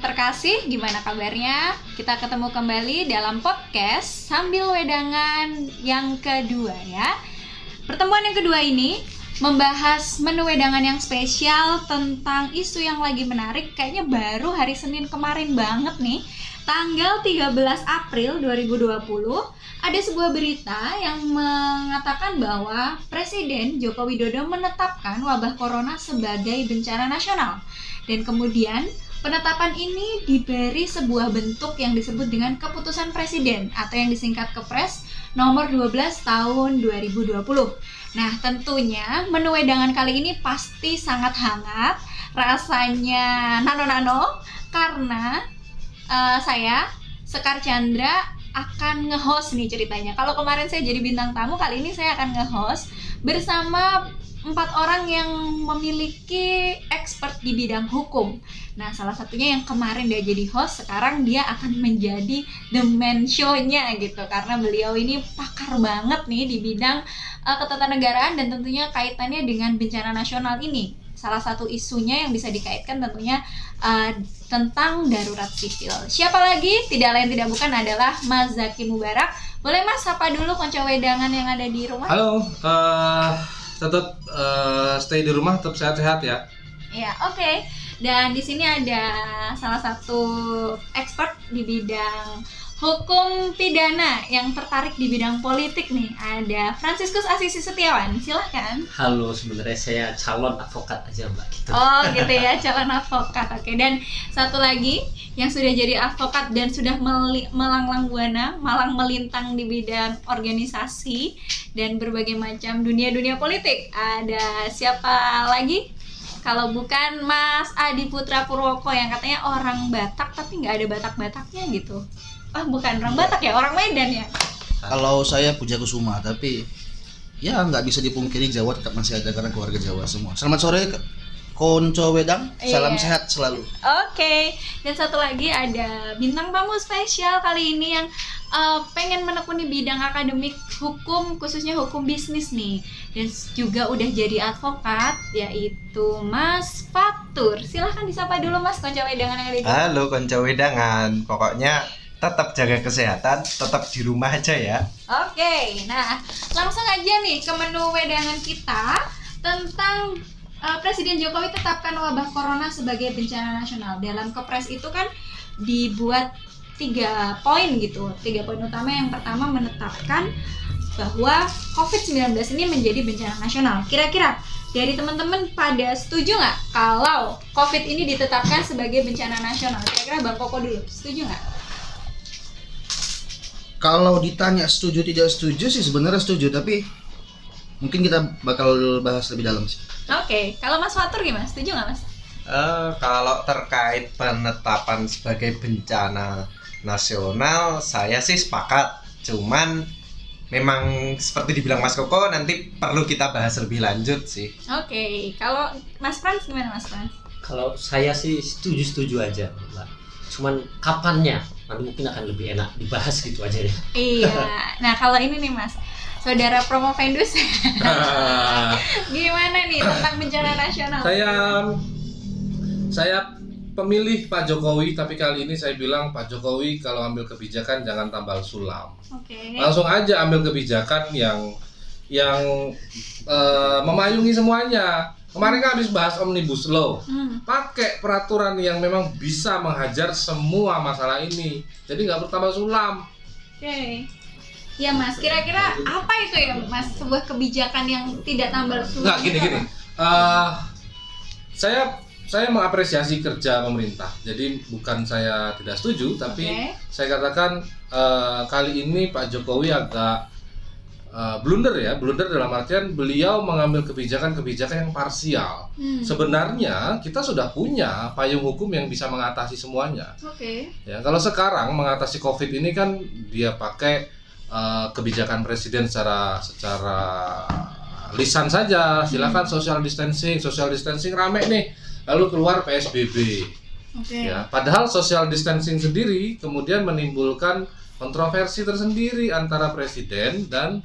terkasih, gimana kabarnya? Kita ketemu kembali dalam podcast sambil wedangan yang kedua ya. Pertemuan yang kedua ini membahas menu wedangan yang spesial tentang isu yang lagi menarik. Kayaknya baru hari Senin kemarin banget nih. Tanggal 13 April 2020 ada sebuah berita yang mengatakan bahwa Presiden Joko Widodo menetapkan wabah corona sebagai bencana nasional. Dan kemudian penetapan ini diberi sebuah bentuk yang disebut dengan keputusan presiden atau yang disingkat Kepres nomor 12 tahun 2020. Nah, tentunya menu wedangan kali ini pasti sangat hangat, rasanya nano-nano karena uh, saya Sekar Chandra akan nge-host nih ceritanya. Kalau kemarin saya jadi bintang tamu, kali ini saya akan nge-host bersama empat orang yang memiliki expert di bidang hukum. Nah, salah satunya yang kemarin dia jadi host, sekarang dia akan menjadi the man show-nya gitu. Karena beliau ini pakar banget nih di bidang uh, ketatanegaraan dan tentunya kaitannya dengan bencana nasional ini salah satu isunya yang bisa dikaitkan tentunya uh, tentang darurat sipil. Siapa lagi? Tidak lain tidak bukan adalah Mas Zaki Mubarak. Boleh Mas sapa dulu konco wedangan yang ada di rumah? Halo, uh, tetap uh, stay di rumah, tetap sehat-sehat ya. Ya, oke. Okay. Dan di sini ada salah satu expert di bidang hukum pidana yang tertarik di bidang politik nih. Ada Franciscus Asisi Setiawan silahkan halo sebenarnya saya calon advokat aja mbak gitu. Oh gitu ya calon advokat oke dan satu lagi yang sudah jadi advokat dan sudah melanglang buana malang melintang di bidang organisasi dan berbagai macam dunia-dunia politik. Ada siapa lagi? Kalau bukan Mas Adi Putra Purwoko yang katanya orang Batak tapi nggak ada Batak-Bataknya gitu ah bukan orang Batak ya orang Medan ya kalau saya Puja Kusuma tapi ya nggak bisa dipungkiri Jawa tetap masih ada karena keluarga Jawa semua selamat sore Konco Wedang, salam iya. sehat selalu. Oke, okay. dan satu lagi ada bintang tamu spesial kali ini yang uh, pengen menekuni bidang akademik hukum, khususnya hukum bisnis nih, dan juga udah jadi advokat, yaitu Mas Fatur. Silahkan disapa dulu Mas Konco Wedangan yang ada di Halo Konco Wedangan, pokoknya tetap jaga kesehatan, tetap di rumah aja ya. Oke, nah langsung aja nih ke menu wedangan kita tentang uh, Presiden Jokowi tetapkan wabah corona sebagai bencana nasional. Dalam kepres itu kan dibuat tiga poin gitu, tiga poin utama. Yang pertama menetapkan bahwa COVID-19 ini menjadi bencana nasional. Kira-kira dari teman-teman pada setuju nggak kalau COVID ini ditetapkan sebagai bencana nasional? Kira-kira Bang Koko dulu, setuju nggak? Kalau ditanya setuju tidak setuju sih sebenarnya setuju tapi mungkin kita bakal bahas lebih dalam sih. Oke, okay. kalau Mas Fatur gimana? Setuju nggak Mas? Uh, kalau terkait penetapan sebagai bencana nasional, saya sih sepakat. Cuman memang seperti dibilang Mas Koko nanti perlu kita bahas lebih lanjut sih. Oke, okay. kalau Mas Frans gimana Mas Frans? Kalau saya sih setuju-setuju aja, Mbak. Cuman kapannya? nanti mungkin akan lebih enak dibahas gitu aja ya. Iya. Nah kalau ini nih mas. Saudara promo Vendus. Gimana nih tentang bencana nasional? Saya saya pemilih Pak Jokowi tapi kali ini saya bilang Pak Jokowi kalau ambil kebijakan jangan tambal sulam. Okay. langsung aja ambil kebijakan yang yang uh, memayungi semuanya Kemarin kan habis bahas omnibus law. Hmm. Pakai peraturan yang memang bisa menghajar semua masalah ini. Jadi nggak pertama sulam. Oke. Okay. Ya mas, kira-kira apa itu ya mas sebuah kebijakan yang tidak tambal sulam? Nggak gini gini. Uh, saya saya mengapresiasi kerja pemerintah. Jadi bukan saya tidak setuju, tapi okay. saya katakan uh, kali ini Pak Jokowi agak uh, blunder ya, blunder dalam artian beliau mengambil kebijakan-kebijakan yang parsial. Hmm. Sebenarnya kita sudah punya payung hukum yang bisa mengatasi semuanya. Oke. Okay. Ya, kalau sekarang mengatasi COVID ini kan dia pakai uh, kebijakan presiden secara secara lisan saja. Silakan hmm. social distancing, social distancing rame nih. Lalu keluar PSBB. Okay. Ya, padahal social distancing sendiri kemudian menimbulkan kontroversi tersendiri antara presiden dan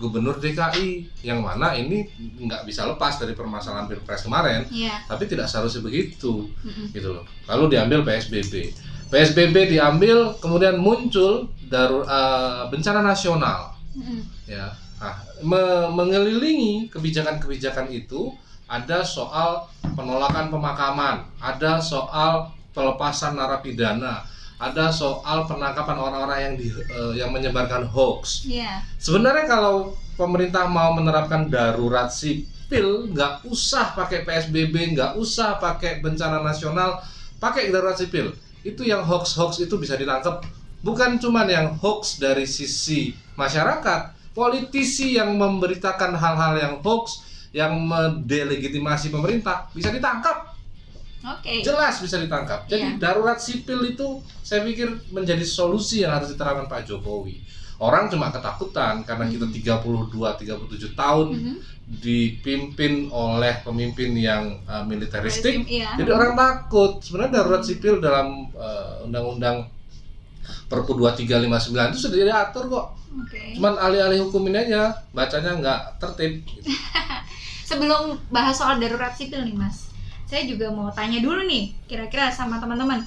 gubernur DKI yang mana ini nggak bisa lepas dari permasalahan pilpres kemarin Iya. tapi tidak seharusnya begitu Mm-mm. gitu loh lalu diambil PSBB PSBB diambil kemudian muncul darur eh, bencana nasional Mm-mm. ya nah, me- mengelilingi kebijakan-kebijakan itu ada soal penolakan pemakaman ada soal pelepasan narapidana ada soal penangkapan orang-orang yang di, eh, yang menyebarkan hoax. Iya. sebenarnya kalau pemerintah mau menerapkan darurat sipil nggak usah pakai PSBB nggak usah pakai bencana nasional pakai darurat sipil. Itu yang hoax-hoax itu bisa ditangkap bukan cuman yang hoax dari sisi masyarakat politisi yang memberitakan hal-hal yang hoax yang mendelegitimasi pemerintah bisa ditangkap Oke. jelas bisa ditangkap. Jadi Iya. darurat sipil itu saya pikir menjadi solusi yang harus diterapkan Pak Jokowi. Orang cuma ketakutan karena kita 32 37 tahun Mhm. dipimpin oleh pemimpin yang uh, militeristik. Iya. Jadi orang takut. Sebenarnya darurat sipil dalam uh, undang-undang Perpu 2359 itu sudah diatur kok. Oke. Cuman alih-alih hukum ini aja bacanya nggak tertib. gitu. Sebelum bahas soal darurat sipil nih Mas, saya juga mau tanya dulu nih, kira-kira sama teman-teman,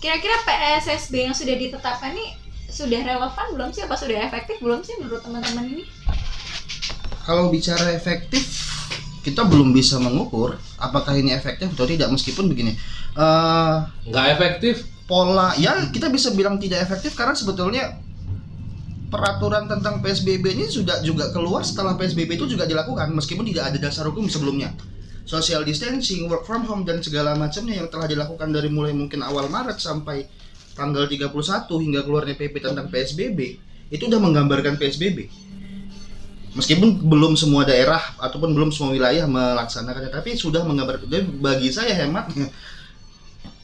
kira-kira PSSB yang sudah ditetapkan nih sudah relevan belum sih? Apa sudah efektif belum sih menurut teman-teman ini? Kalau bicara efektif, kita belum bisa mengukur apakah ini efektif atau tidak meskipun begini. eh Nggak efektif. pola ya kita bisa bilang tidak efektif karena sebetulnya peraturan tentang PSBB ini sudah juga keluar setelah PSBB itu juga dilakukan meskipun tidak ada dasar hukum sebelumnya. Social distancing, work from home dan segala macamnya yang telah dilakukan dari mulai mungkin awal Maret sampai tanggal 31 hingga keluarnya PP tentang PSBB itu udah menggambarkan PSBB. Meskipun belum semua daerah ataupun belum semua wilayah melaksanakannya tapi sudah menggambarkan. Bagi saya hematnya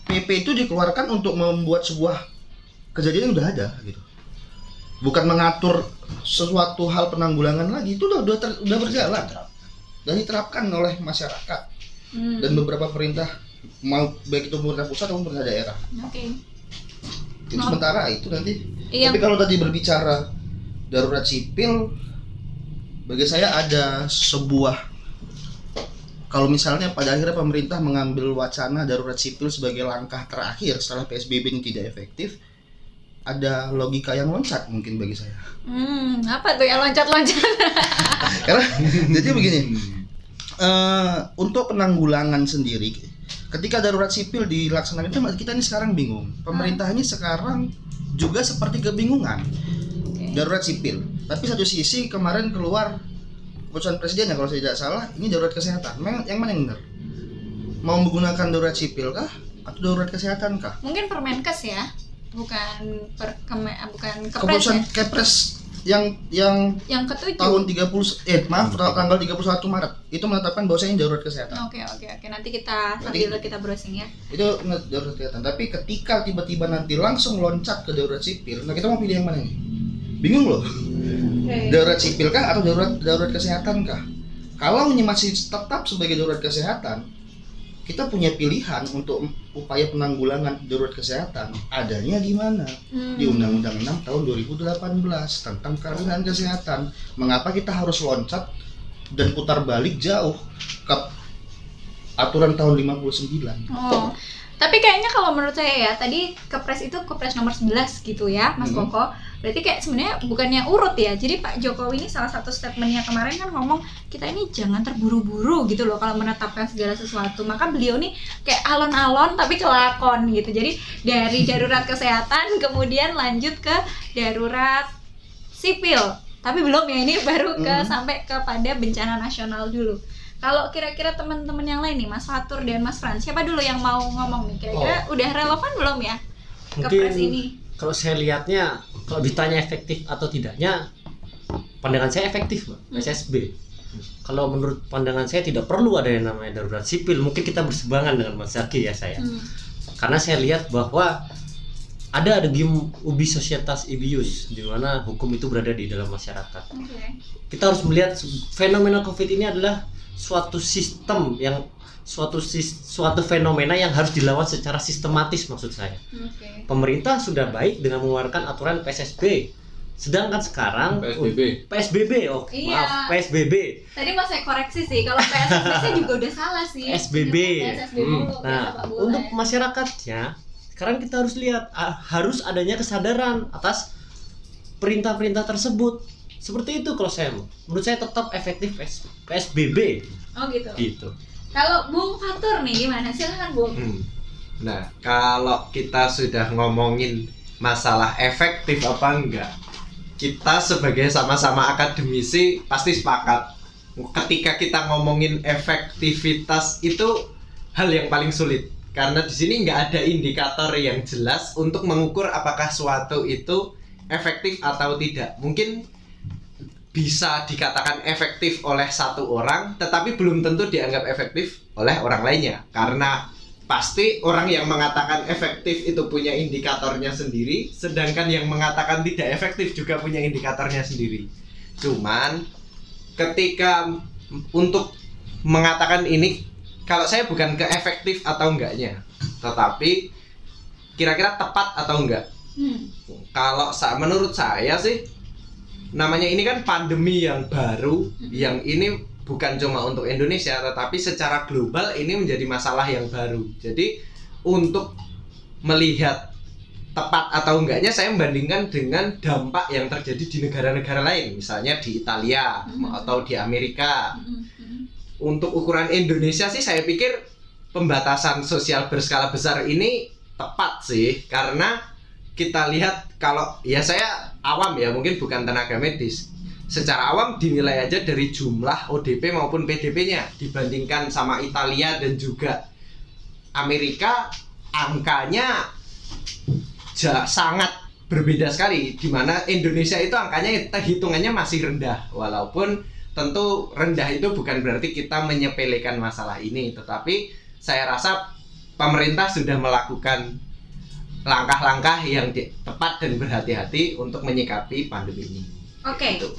PP itu dikeluarkan untuk membuat sebuah kejadian yang udah ada gitu. Bukan mengatur sesuatu hal penanggulangan lagi. Itu udah udah, udah berjalan dan diterapkan oleh masyarakat Hmm. dan beberapa perintah mau baik itu pemerintah pusat maupun pemerintah daerah. Oke. Itu Oh. sementara itu nanti. Iya. Tapi kalau tadi berbicara darurat sipil bagi saya ada sebuah kalau misalnya pada akhirnya pemerintah mengambil wacana darurat sipil sebagai langkah terakhir setelah PSBB ini tidak efektif, ada logika yang loncat mungkin bagi saya. Hmm, apa tuh yang loncat-loncat? Karena jadi begini, eh, untuk penanggulangan sendiri, ketika darurat sipil dilaksanakan itu kita ini sekarang bingung. Pemerintah ini sekarang juga seperti kebingungan darurat sipil. Tapi satu sisi kemarin keluar keputusan presiden ya kalau saya tidak salah ini darurat kesehatan. Memang yang mana yang benar? Mau menggunakan darurat sipil kah atau darurat kesehatan kah? Mungkin Permenkes ya, bukan per keme, bukan kepres Keputusan ya. Kepres yang yang Yang ketujuh. tahun 30 eh maaf tanggal 31 Maret. Itu menetapkan bahwasanya ini darurat kesehatan. Oke oke oke. Nanti kita Nanti- sambil kita browsing ya. itu darurat kesehatan. Tapi ketika tiba-tiba nanti langsung loncat ke darurat sipil nah kita mau pilih yang mana nih? Bingung loh. Darurat sipil kah atau darurat darurat kesehatan kah? Kalau ini masih tetap sebagai darurat kesehatan kita punya pilihan untuk upaya penanggulangan darurat kesehatan adanya di mana Hmm. di Undang-Undang 6 tahun 2018 tentang karantina kesehatan mengapa kita harus loncat dan putar balik jauh ke aturan tahun 59 Oh. Tapi kayaknya kalau menurut saya ya, tadi kepres itu kepres nomor 11 gitu ya, Mas Mhm. Koko. Berarti kayak sebenarnya bukannya urut ya. Jadi Pak Jokowi ini salah satu statementnya kemarin kan ngomong kita ini jangan terburu-buru gitu loh kalau menetapkan segala sesuatu. Maka beliau nih kayak alon-alon tapi kelakon gitu. Jadi dari darurat kesehatan kemudian lanjut ke darurat sipil. Tapi belum ya ini baru ke Mhm. sampai kepada bencana nasional dulu. Kalau kira-kira teman-teman yang lain nih, Mas Fatur dan Mas Frans, siapa dulu yang mau ngomong nih? Kira-kira udah relevan belum ya Mungkin ini? Kalau saya lihatnya kalau ditanya efektif atau tidaknya pandangan saya efektif mbak Hmm. SSB kalau menurut pandangan saya tidak perlu ada yang namanya darurat sipil mungkin kita bersebangan dengan Mas Zaki ya saya Hmm. karena saya lihat bahwa ada ada game ubi societas ibius di mana hukum itu berada di dalam masyarakat Oke. kita harus melihat fenomena covid ini adalah suatu sistem yang suatu sis- suatu fenomena yang harus dilawan secara sistematis maksud saya Oke. pemerintah sudah baik dengan mengeluarkan aturan PSSB Sedangkan sekarang PSBB. PSBB oh Iya. maaf PSBB. Tadi mau saya koreksi sih, kalau PSBB saya juga udah salah sih. SBB. PSBB Hmm. Nah, untuk ya. masyarakatnya sekarang kita harus lihat harus adanya kesadaran atas perintah-perintah tersebut. Seperti itu kalau saya menurut saya tetap efektif PS- PSBB Oh gitu. gitu. Kalau Bung Fatur nih gimana? Silahkan Bung. Hmm. Nah, kalau kita sudah ngomongin masalah efektif apa enggak, kita sebagai sama-sama akademisi pasti sepakat. Ketika kita ngomongin efektivitas itu hal yang paling sulit karena di sini nggak ada indikator yang jelas untuk mengukur apakah suatu itu efektif atau tidak. Mungkin bisa dikatakan efektif oleh satu orang, tetapi belum tentu dianggap efektif oleh orang lainnya karena pasti orang yang mengatakan efektif itu punya indikatornya sendiri, sedangkan yang mengatakan tidak efektif juga punya indikatornya sendiri. Cuman ketika untuk mengatakan ini, kalau saya bukan ke efektif atau enggaknya, tetapi kira-kira tepat atau enggak. Hmm. Kalau menurut saya sih namanya ini kan pandemi yang baru, yang ini bukan cuma untuk Indonesia tetapi secara global ini menjadi masalah yang baru. Jadi untuk melihat tepat atau enggaknya saya membandingkan dengan dampak yang terjadi di negara-negara lain, misalnya di Italia atau di Amerika. Untuk ukuran Indonesia sih saya pikir pembatasan sosial berskala besar ini tepat sih. Karena kita lihat kalau ya saya awam ya mungkin bukan tenaga medis. Secara awam dinilai aja dari jumlah ODP maupun PDP-nya dibandingkan sama Italia dan juga Amerika angkanya ja- sangat berbeda sekali. Di mana Indonesia itu angkanya hitungannya masih rendah. Walaupun tentu rendah itu bukan berarti kita menyepelekan masalah ini. Tetapi saya rasa pemerintah sudah melakukan langkah-langkah yang tepat dan berhati-hati untuk menyikapi pandemi ini. Oke. Gitu.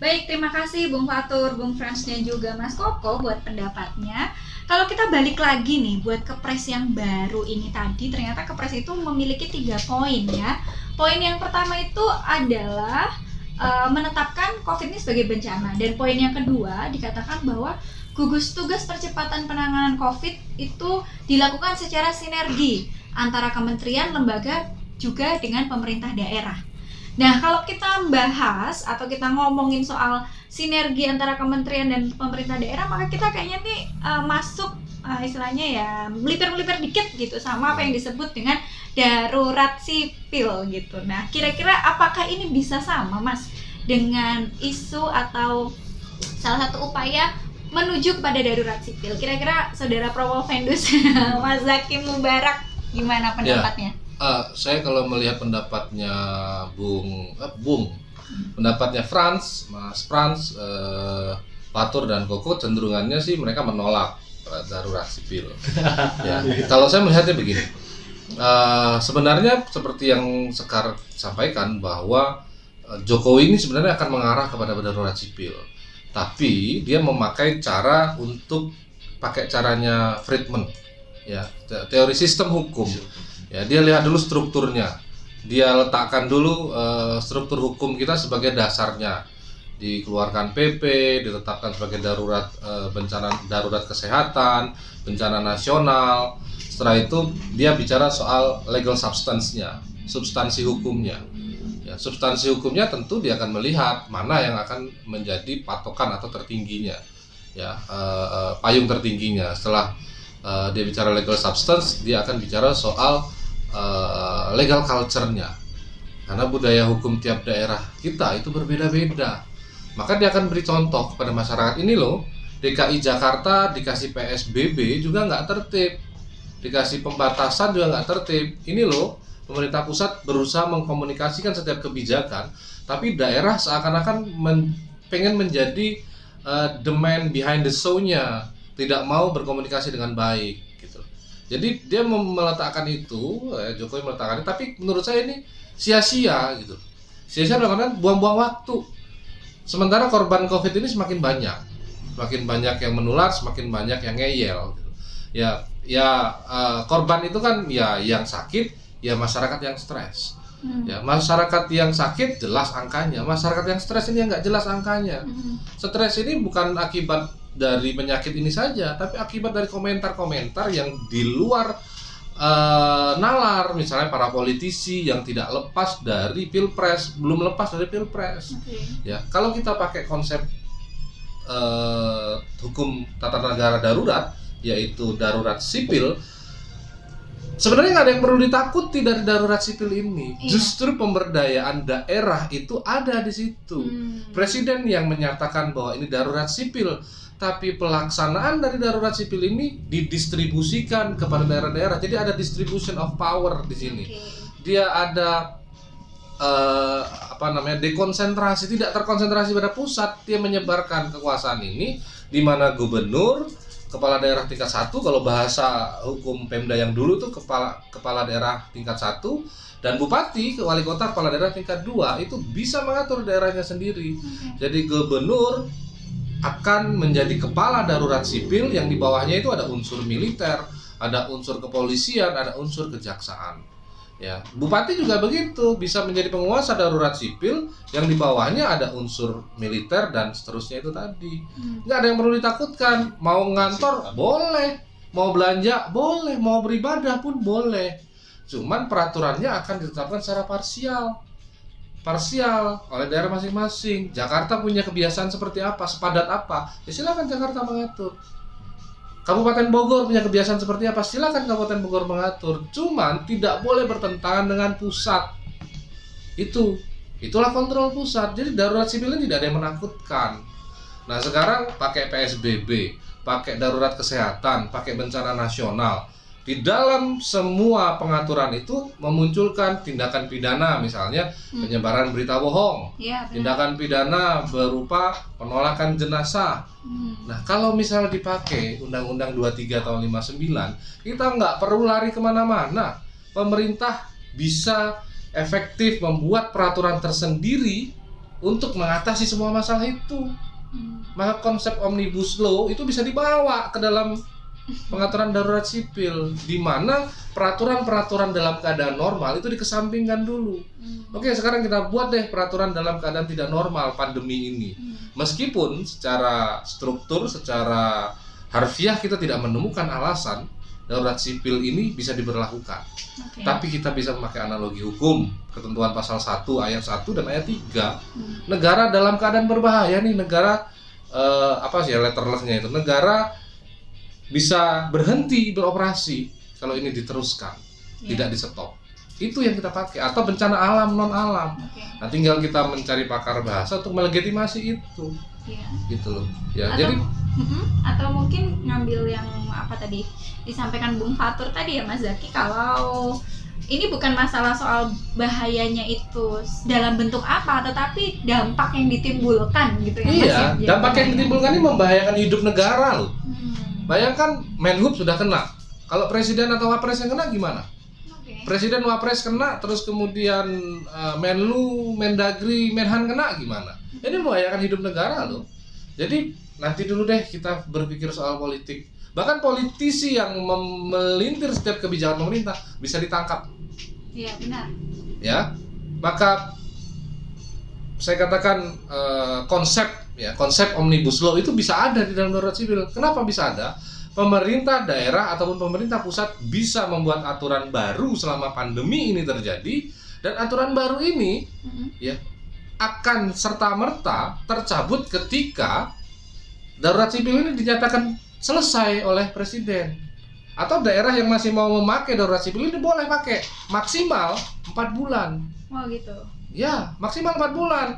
Baik, terima kasih Bung Fatur, Bung Frans dan juga Mas Koko buat pendapatnya. Kalau kita balik lagi nih buat kepres yang baru ini tadi, ternyata kepres itu memiliki tiga poin ya. Poin yang pertama itu adalah eh, menetapkan COVID ini sebagai bencana dan poin yang kedua dikatakan bahwa gugus tugas percepatan penanganan COVID itu dilakukan secara sinergi antara kementerian, lembaga juga dengan pemerintah daerah. Nah, kalau kita bahas atau kita ngomongin soal sinergi antara kementerian dan pemerintah daerah, maka kita kayaknya nih eh, masuk eh, istilahnya ya melipir-melipir dikit gitu sama apa yang disebut dengan darurat sipil gitu. Nah, kira-kira apakah ini bisa sama, Mas, dengan isu atau salah satu upaya menuju kepada darurat sipil? Kira-kira Saudara Promo Vendus, Mas Zaki Mubarak, gimana pendapatnya? Eh, saya kalau melihat pendapatnya Bung eh, Bung, pendapatnya Franz, Mas Franz, eh, Patur dan Koko cenderungannya sih mereka menolak eh, darurat sipil. ya, kalau saya melihatnya begini, eh, sebenarnya seperti yang Sekar sampaikan bahwa Jokowi ini sebenarnya akan mengarah kepada darurat sipil, tapi dia memakai cara untuk pakai caranya Friedman, ya te- teori sistem hukum. Ya, dia lihat dulu strukturnya. Dia letakkan dulu eh, struktur hukum kita sebagai dasarnya. Dikeluarkan PP, ditetapkan sebagai darurat eh, bencana darurat kesehatan, bencana nasional. Setelah itu dia bicara soal legal substance-nya, substansi hukumnya. Ya, substansi hukumnya tentu dia akan melihat mana yang akan menjadi patokan atau tertingginya. Ya, eh, eh, payung tertingginya. Setelah eh, dia bicara legal substance, dia akan bicara soal eh, legal culture-nya. Karena budaya hukum tiap daerah kita itu berbeda-beda. Maka dia akan beri contoh kepada masyarakat ini loh. DKI Jakarta dikasih PSBB juga nggak tertib. Dikasih pembatasan juga nggak tertib. Ini loh, pemerintah pusat berusaha mengkomunikasikan setiap kebijakan, tapi daerah seakan-akan men- pengen menjadi eh, the man behind the show-nya, tidak mau berkomunikasi dengan baik gitu. Jadi dia meletakkan itu, eh, Jokowi meletakkan itu, tapi menurut saya ini sia-sia gitu. Sia-sia artian buang-buang waktu. Sementara korban COVID ini semakin banyak, semakin banyak yang menular, semakin banyak yang ngeyel. Gitu. Ya, ya eh, korban itu kan ya yang sakit, ya masyarakat yang stres. Hmm. Ya, masyarakat yang sakit jelas angkanya, masyarakat yang stres ini yang nggak jelas angkanya. Hmm. Stres ini bukan akibat dari penyakit ini saja, tapi akibat dari komentar-komentar yang di luar eh, nalar, misalnya para politisi yang tidak lepas dari pilpres, belum lepas dari pilpres. Oke. Ya, kalau kita pakai konsep eh, hukum tata negara darurat, yaitu darurat sipil, sebenarnya nggak ada yang perlu ditakuti dari darurat sipil ini. Iya. Justru pemberdayaan daerah itu ada di situ. Hmm. Presiden yang menyatakan bahwa ini darurat sipil, tapi pelaksanaan dari darurat sipil ini didistribusikan kepada daerah-daerah. Jadi ada distribution of power di sini Oke. dia ada eh, apa namanya dekonsentrasi tidak terkonsentrasi pada pusat dia menyebarkan kekuasaan ini di mana gubernur kepala daerah tingkat satu kalau bahasa hukum Pemda yang dulu tuh kepala kepala daerah tingkat satu dan bupati wali kota kepala daerah tingkat dua itu bisa mengatur daerahnya sendiri Oke. jadi gubernur akan menjadi kepala darurat sipil yang di bawahnya itu ada unsur militer, ada unsur kepolisian, ada unsur kejaksaan. Ya, bupati juga begitu, bisa menjadi penguasa darurat sipil yang di bawahnya ada unsur militer dan seterusnya itu tadi. Hmm. Nggak ada yang perlu ditakutkan. Mau ngantor boleh, mau belanja boleh, mau beribadah pun boleh. Cuman peraturannya akan ditetapkan secara parsial parsial oleh daerah masing-masing. Jakarta punya kebiasaan seperti apa, sepadat apa, ya silakan Jakarta mengatur. Kabupaten Bogor punya kebiasaan seperti apa, silakan Kabupaten Bogor mengatur. Cuman tidak boleh bertentangan dengan pusat. Itu, itulah kontrol pusat. Jadi darurat sipil ini tidak ada yang menakutkan. Nah sekarang pakai PSBB, pakai darurat kesehatan, pakai bencana nasional. Di dalam semua pengaturan itu memunculkan tindakan pidana misalnya Hmm. penyebaran berita bohong, benar. tindakan pidana berupa penolakan jenazah. Hmm. Nah kalau misalnya dipakai Undang-Undang 23 tahun 59, kita nggak perlu lari ke mana-mana. Pemerintah bisa efektif membuat peraturan tersendiri untuk mengatasi semua masalah itu Hmm. maka konsep omnibus law itu bisa dibawa ke dalam pengaturan darurat sipil di mana peraturan-peraturan dalam keadaan normal itu dikesampingkan dulu. Hmm. Oke, sekarang kita buat deh peraturan dalam keadaan tidak normal pandemi ini. Hmm. Meskipun secara struktur, secara harfiah kita tidak menemukan alasan darurat sipil ini bisa diberlakukan. Oke. Tapi kita bisa memakai analogi hukum, ketentuan pasal 1 ayat 1 dan ayat 3 Hmm. negara dalam keadaan berbahaya nih negara eh, apa sih ya letterlessnya itu negara bisa berhenti beroperasi kalau ini diteruskan Iya. tidak di stop itu yang kita pakai atau bencana alam non alam Oke. nah tinggal kita mencari pakar bahasa untuk melegitimasi itu Iya. gitu loh ya Atau- jadi atau mungkin ngambil yang apa tadi disampaikan Bung Fatur tadi ya Mas Zaki kalau ini bukan masalah soal bahayanya itu dalam bentuk apa tetapi dampak yang ditimbulkan gitu ya iya ya, dampak yang ditimbulkan ini membahayakan hidup negara loh Hmm. Bayangkan Menhub sudah kena kalau presiden atau wapres yang kena gimana. Presiden Wapres kena, terus kemudian uh, Menlu, Mendagri, Menhan kena gimana? Ini membahayakan hidup negara loh. Jadi nanti dulu deh kita berpikir soal politik. Bahkan politisi yang melintir setiap kebijakan pemerintah bisa ditangkap, Iya benar. ya. Maka saya katakan uh, konsep ya konsep omnibus law itu bisa ada di dalam darurat sipil. Kenapa bisa ada? Pemerintah daerah ataupun pemerintah pusat bisa membuat aturan baru selama pandemi ini terjadi dan aturan baru ini Mm-mm. akan serta merta tercabut ketika darurat sipil ini dinyatakan selesai oleh presiden atau daerah yang masih mau memakai darurat sipil ini boleh pakai maksimal empat bulan Oh gitu. ya maksimal empat bulan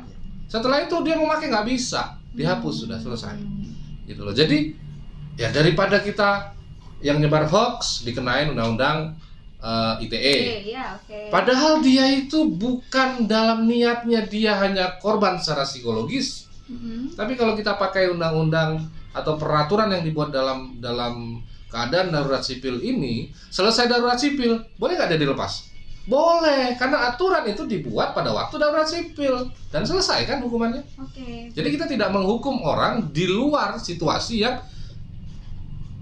setelah itu dia mau pakai nggak bisa dihapus sudah selesai Hmm. gitu loh jadi ya daripada kita yang nyebar hoax dikenain undang-undang eh, ITE Oke, ya oke. padahal dia itu bukan dalam niatnya dia hanya korban secara psikologis Mm-mm. tapi kalau kita pakai undang-undang atau peraturan yang dibuat dalam dalam keadaan darurat sipil ini selesai darurat sipil boleh nggak dia dilepas boleh karena aturan itu dibuat pada waktu darurat sipil dan selesai kan hukumannya Oke. jadi kita tidak menghukum orang di luar situasi yang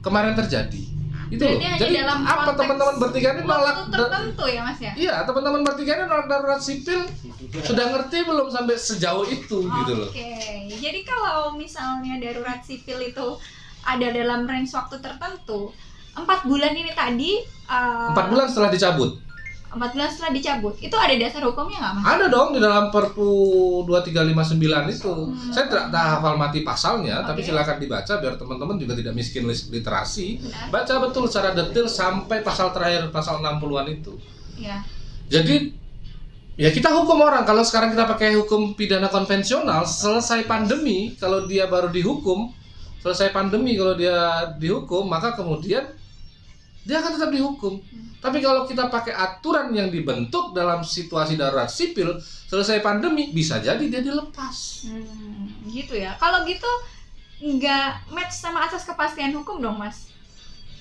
kemarin terjadi. Itu Berarti loh. Jadi dalam apa teman-teman bertiga ini nolak waktu tertentu ya mas ya Iya, teman-teman bertiga ini nolak darurat sipil sudah ngerti belum sampai sejauh itu gitu loh. Oke, jadi kalau misalnya darurat sipil itu ada dalam range waktu tertentu, empat bulan ini tadi, uh, Empat bulan setelah dicabut. Empat bulan setelah dicabut, itu ada dasar hukumnya nggak mas? Ada dong di dalam Perpu 2359 itu. Hmm. Saya tidak tak hafal mati pasalnya, tapi Oke. silakan dibaca biar teman-teman juga tidak miskin literasi. Benar. Baca betul secara detail sampai pasal terakhir pasal 60-an itu. Ya. Jadi ya kita hukum orang kalau sekarang kita pakai hukum pidana konvensional selesai pandemi kalau dia baru dihukum selesai pandemi kalau dia dihukum maka kemudian dia akan tetap dihukum. Tapi kalau kita pakai aturan yang dibentuk dalam situasi darurat sipil selesai pandemi bisa jadi dia dilepas. Hmm, gitu ya. Kalau gitu nggak match sama asas kepastian hukum dong mas?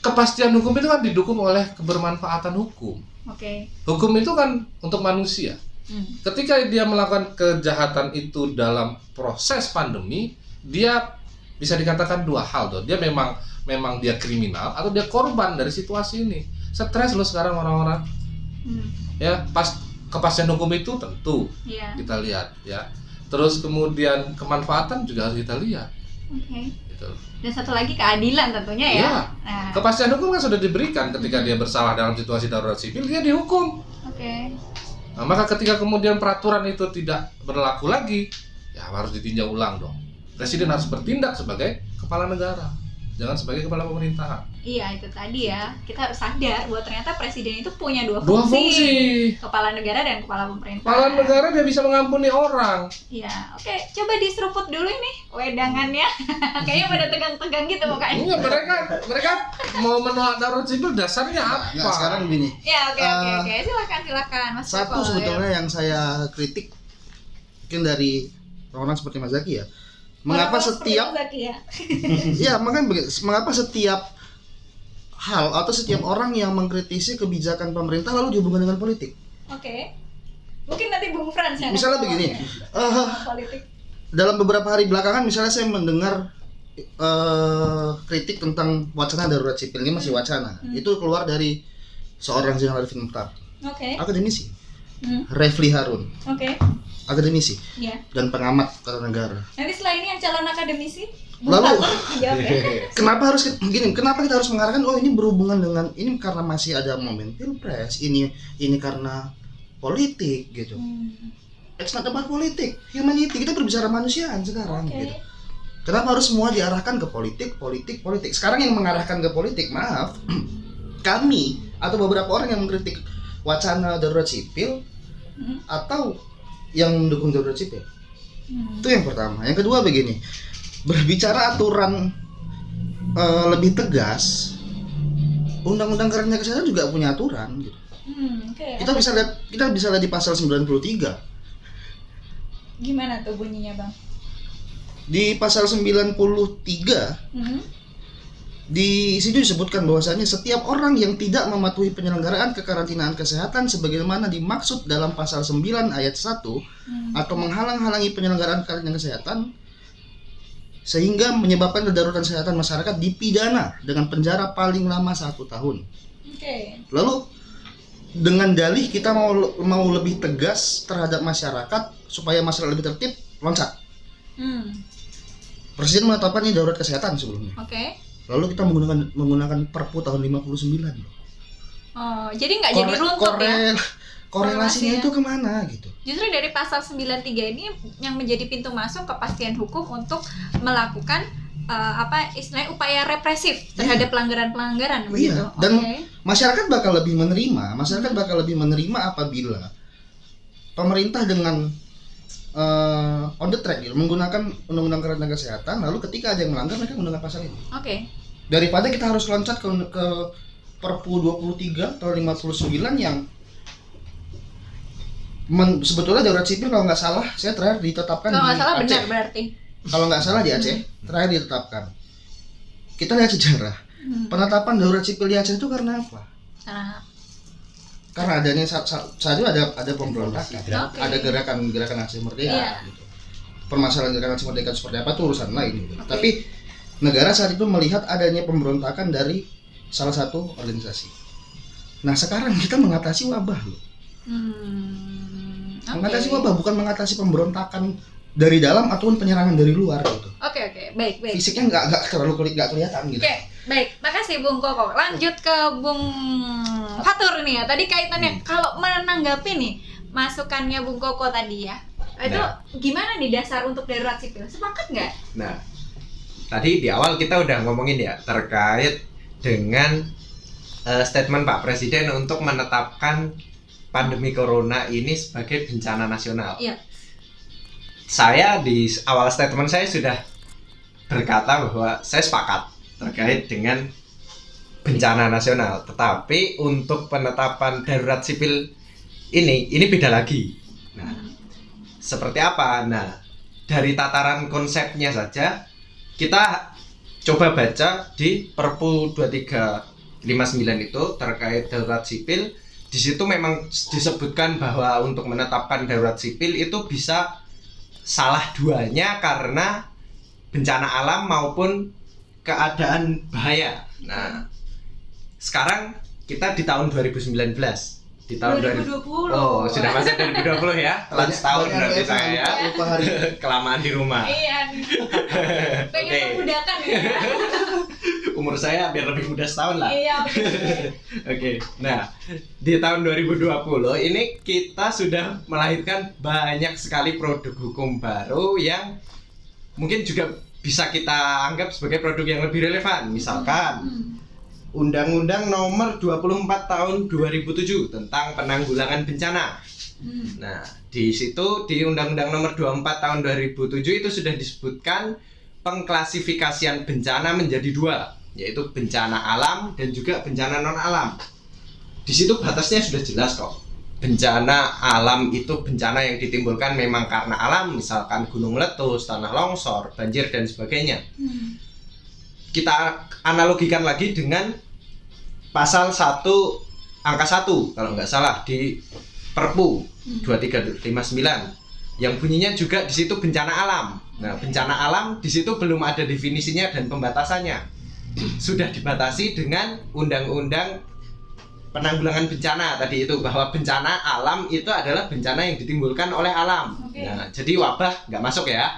Kepastian hukum itu kan didukung oleh kebermanfaatan hukum. Oke. Hukum itu kan untuk manusia. Hmm. ketika dia melakukan kejahatan itu dalam proses pandemi, dia bisa dikatakan dua hal tuh. Dia memang memang dia kriminal atau dia korban dari situasi ini. Stres loh sekarang orang-orang. Hmm. Ya, pas kepastian hukum itu tentu Iya. kita lihat ya. Terus kemudian kemanfaatan juga harus kita lihat Oke. gitu. Dan satu lagi keadilan tentunya ya. Iya. Nah, Kepastian hukum kan sudah diberikan ketika dia bersalah dalam situasi darurat sipil dia dihukum. oke. Nah, maka ketika kemudian peraturan itu tidak berlaku lagi, ya harus ditinjau ulang dong. Presiden harus bertindak sebagai kepala negara, jangan sebagai kepala pemerintahan. Iya itu tadi ya. Kita harus sadar bahwa ternyata presiden itu punya dua Dua fungsi. fungsi. Kepala negara dan kepala pemerintah. Kepala negara dia bisa mengampuni orang. Iya, oke. Coba diseruput dulu ini wedangannya. Kayaknya pada tegang-tegang gitu mukanya. Enggak, mereka mereka mau menolak darurat sipil dasarnya apa? Nggak, sekarang begini. Ya, oke oke Eh, oke. Silakan silakan Mas Satu Joko. sebetulnya yang saya kritik mungkin dari orang seperti Mas Zaki ya. Mengapa setiap ya? ya mengapa setiap hal atau setiap orang yang mengkritisi kebijakan pemerintah lalu dihubungkan dengan politik? Oke. Mungkin nanti Bung Frans yang Misalnya begini, eh, politik. dalam beberapa hari belakangan misalnya saya mendengar eh, kritik tentang wacana darurat sipil ini masih wacana. Hmm. Itu keluar dari seorang Arifin Mukhtar, Oke. akademisi, Hmm, Refli Harun, Oke. Akademisi Ya. dan pengamat tata negara. Nanti setelah ini yang calon akademisi Lalu- ya. Kenapa harus gini? Kenapa kita harus mengarahkan oh ini berhubungan dengan ini karena masih ada momen pilpres, ini ini karena politik gitu. Hmm, It's not about politik, humanity. Kita berbicara manusiaan sekarang Oke. gitu. Kenapa harus semua diarahkan ke politik, politik, politik? Sekarang yang mengarahkan ke politik, maaf, kami atau beberapa orang yang mengkritik wacana darurat sipil Hmm. atau yang mendukung darurat sipil. Hmm. Itu yang pertama. Yang kedua begini, berbicara aturan eh, lebih tegas, undang-undang karantina kesehatan juga punya aturan. Gitu. Hmm, oke. Kita bisa lihat, kita bisa lihat di pasal 93 Gimana tuh bunyinya, Bang? di pasal 93 Hmm. Di situ disebutkan bahwasanya setiap orang yang tidak mematuhi penyelenggaraan kekarantinaan kesehatan sebagaimana dimaksud dalam pasal 9 ayat 1 Hmm. atau menghalang-halangi penyelenggaraan karantina kesehatan sehingga menyebabkan kedaruratan kesehatan masyarakat dipidana dengan penjara paling lama satu tahun. Oke. Lalu dengan dalih kita mau mau lebih tegas terhadap masyarakat supaya masyarakat lebih tertib, loncat. Hmm. Presiden menetapkan ini darurat kesehatan sebelumnya. Oke. Lalu kita menggunakan menggunakan Perpu tahun 59. Oh, jadi nggak jadi Kore- runtuh ya? korel- korelasinya itu ke mana gitu? Justru dari pasal 93 ini yang menjadi pintu masuk kepastian hukum untuk melakukan eh, apa istilahnya upaya represif terhadap pelanggaran-pelanggaran begitu. Iya, dan Oke. Masyarakat bakal lebih menerima, masyarakat bakal lebih menerima apabila pemerintah dengan eh, on the track gitu, menggunakan undang-undang kesehatan, lalu ketika ada yang melanggar mereka menggunakan pasal ini. Oke. Daripada kita harus loncat ke, ke Perpu 23 tahun 59 yang men- sebetulnya darurat sipil kalau nggak salah saya terakhir ditetapkan Kalau di nggak salah Aceh. benar berarti. kalau nggak salah di Aceh terakhir ditetapkan kita lihat sejarah Hmm. penetapan darurat sipil di Aceh itu karena apa Nah, karena adanya saat, itu ada ada pemberontakan Oke. ada gerakan gerakan Aceh Merdeka Iya. gitu. permasalahan gerakan Aceh Merdeka seperti apa itu urusan lain gitu. Oke. tapi negara saat itu melihat adanya pemberontakan dari salah satu organisasi. Nah sekarang kita mengatasi wabah loh. Hmm, oke. Mengatasi wabah bukan mengatasi pemberontakan dari dalam ataupun penyerangan dari luar gitu. Oke oke, baik baik. Fisiknya nggak nggak terlalu keli- nggak kelihatan gitu. Oke, baik. Makasih Bung Koko. Lanjut ke Bung Fatur nih ya. Tadi kaitannya Hmm. kalau menanggapi nih masukannya Bung Koko tadi ya. Itu Nah. gimana nih dasar untuk darurat sipil? Sepakat nggak? Nah, tadi di awal kita udah ngomongin ya terkait dengan eh, statement Pak Presiden untuk menetapkan pandemi corona ini sebagai bencana nasional. Iya. Saya di awal statement saya sudah berkata bahwa saya sepakat terkait dengan bencana nasional. Tetapi untuk penetapan darurat sipil ini ini beda lagi. Nah, seperti apa? Nah, dari tataran konsepnya saja kita coba baca di Perpu 2359 itu terkait darurat sipil. Di situ memang disebutkan bahwa untuk menetapkan darurat sipil itu bisa salah duanya karena bencana alam maupun keadaan bahaya. Nah, sekarang kita di tahun 2019. Di tahun 2020. Oh, sudah masuk 2020 ya? Setahun banyak berarti saya ya. lupa- hari. Kelamaan di rumah. Iya. Pengen Oke. memudahkan ya. Umur saya biar lebih muda setahun lah. Iya. Oke. Nah, di tahun 2020 ini kita sudah melahirkan banyak sekali produk hukum baru yang mungkin juga bisa kita anggap sebagai produk yang lebih relevan. Misalkan Hmm. Undang-Undang Nomor 24 Tahun 2007 tentang penanggulangan bencana. Hmm. Nah, di situ di Undang-Undang Nomor 24 Tahun 2007 itu sudah disebutkan pengklasifikasian bencana menjadi dua, yaitu bencana alam dan juga bencana non alam. Di situ batasnya sudah jelas kok. Bencana alam itu bencana yang ditimbulkan memang karena alam, misalkan gunung meletus, tanah longsor, banjir dan sebagainya Hmm. Kita analogikan lagi dengan pasal 1 angka 1 kalau nggak salah di Perpu 2359 yang bunyinya juga di situ bencana alam. Nah, bencana alam di situ belum ada definisinya dan pembatasannya. Sudah dibatasi dengan undang-undang penanggulangan bencana tadi itu bahwa bencana alam itu adalah bencana yang ditimbulkan oleh alam. Oke. Nah, jadi wabah nggak masuk ya.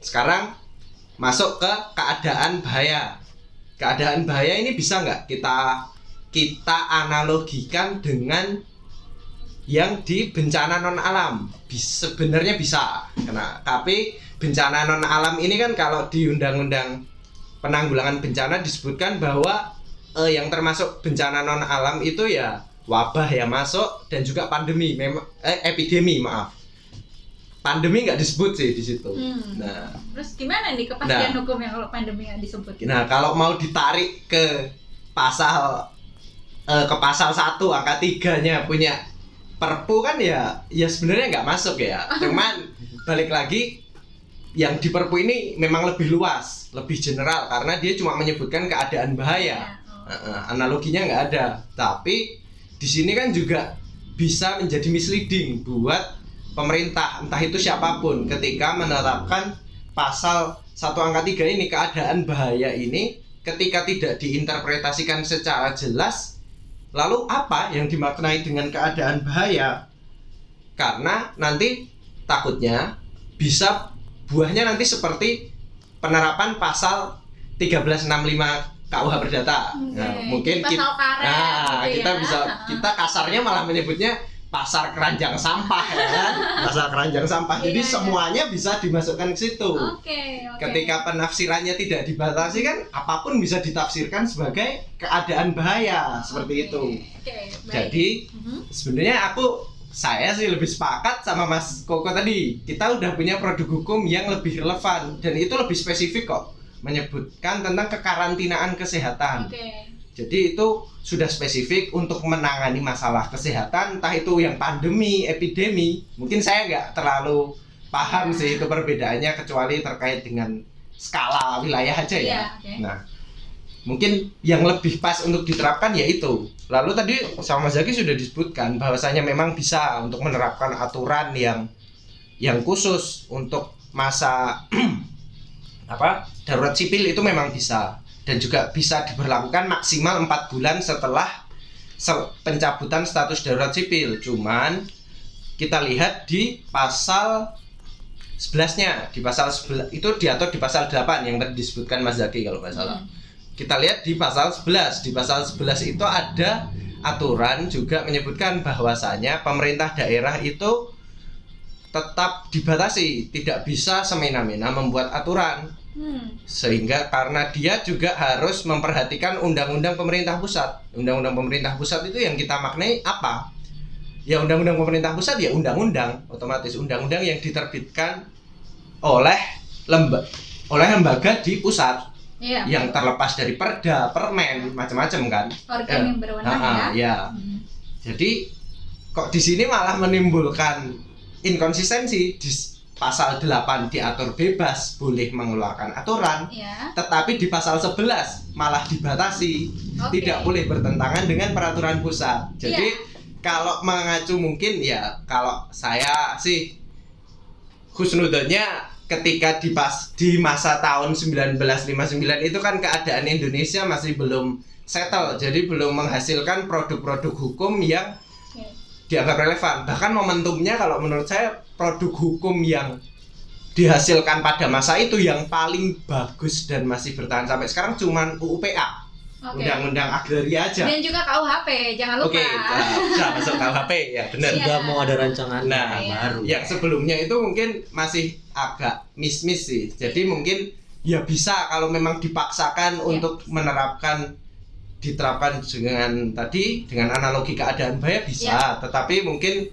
Sekarang masuk ke keadaan bahaya. Keadaan bahaya ini bisa nggak kita kita analogikan dengan yang di bencana non alam? Sebenarnya bisa. Karena tapi bencana non alam ini kan kalau di undang-undang penanggulangan bencana disebutkan bahwa eh, yang termasuk bencana non alam itu ya wabah ya masuk dan juga pandemi eh, epidemi maaf pandemi nggak disebut sih di situ Hmm. nah Terus gimana nih kepastian hukumnya kalau pandemi yang disebut? Nah, kalau mau ditarik ke pasal eh, ke pasal 1 angka 3-nya punya Perpu kan ya ya sebenarnya nggak masuk ya. Cuman balik lagi yang di Perpu ini memang lebih luas, lebih general karena dia cuma menyebutkan keadaan bahaya. Oh. Eh, eh, analoginya nggak ada. Tapi di sini kan juga bisa menjadi misleading buat pemerintah entah itu siapa pun ketika menetapkan pasal satu angka tiga ini keadaan bahaya ini ketika tidak diinterpretasikan secara jelas lalu apa yang dimaknai dengan keadaan bahaya karena nanti takutnya bisa buahnya nanti seperti penerapan pasal 1365 KUH Perdata. Nah, Oke. mungkin Pasal kita karet Nah, gitu kita ya. bisa kita kasarnya malah menyebutnya pasar keranjang sampah ya kan? Pasar keranjang sampah. Jadi Iya, iya. semuanya bisa dimasukkan ke situ. Oke, oke. Ketika penafsirannya tidak dibatasi kan apa pun bisa ditafsirkan sebagai keadaan bahaya seperti Oke. itu. Oke, baik. Jadi Mhm. sebenarnya aku saya sih lebih sepakat sama Mas Koko tadi. Kita udah punya produk hukum yang lebih relevan dan itu lebih spesifik kok menyebutkan tentang kekarantinaan kesehatan. Oke. Jadi itu sudah spesifik untuk menangani masalah kesehatan, entah itu yang pandemi, epidemi. Mungkin saya nggak terlalu paham sih itu perbedaannya kecuali terkait dengan skala wilayah aja ya. Iya, oke. Nah, mungkin yang lebih pas untuk diterapkan ya itu. Lalu tadi sama Mas Zaki sudah disebutkan bahwasanya memang bisa untuk menerapkan aturan yang yang khusus untuk masa apa darurat sipil itu memang bisa dan juga bisa diberlakukan maksimal empat bulan setelah se- pencabutan status darurat sipil. Cuman kita lihat di pasal 11-nya, di pasal 11 itu diatur di pasal 8 yang tadi disebutkan Mas Zaki kalau nggak salah. Kita lihat di pasal 11. Di pasal 11 itu ada aturan juga menyebutkan bahwasanya pemerintah daerah itu tetap dibatasi, tidak bisa semena-mena membuat aturan Hmm. sehingga karena dia juga harus memperhatikan undang-undang pemerintah pusat. Undang-undang pemerintah pusat itu yang kita maknai apa? Ya undang-undang pemerintah pusat ya undang-undang, otomatis undang-undang yang diterbitkan oleh lemba oleh lembaga di pusat Iya. yang terlepas dari perda, permen, macam-macam kan. Organ Eh, yang berwenang Ah, ah, ya. ya. Hmm. Jadi kok di sini malah menimbulkan inkonsistensi pasal 8 diatur bebas boleh mengeluarkan aturan Iya. tetapi di pasal 11 malah dibatasi Oke. tidak boleh bertentangan dengan peraturan pusat. Jadi kalau mengacu mungkin ya kalau saya sih khusnudonnya ketika di pas di masa tahun 1959 itu kan keadaan Indonesia masih belum settle jadi belum menghasilkan produk-produk hukum yang Oke. dianggap relevan bahkan momentumnya kalau menurut saya produk hukum yang dihasilkan pada masa itu yang paling bagus dan masih bertahan sampai sekarang cuman UUPA undang-undang agraria aja Dan juga KUHP, jangan lupa. oke udah, udah masuk KUHP ya benar Iya. Sudah mau ada rancangan Nah, iya. baru. yang sebelumnya itu mungkin masih agak miss-miss sih. Jadi mungkin ya bisa kalau memang dipaksakan Iya. untuk menerapkan diterapkan dengan tadi dengan analogi keadaan bahaya bisa, tetapi mungkin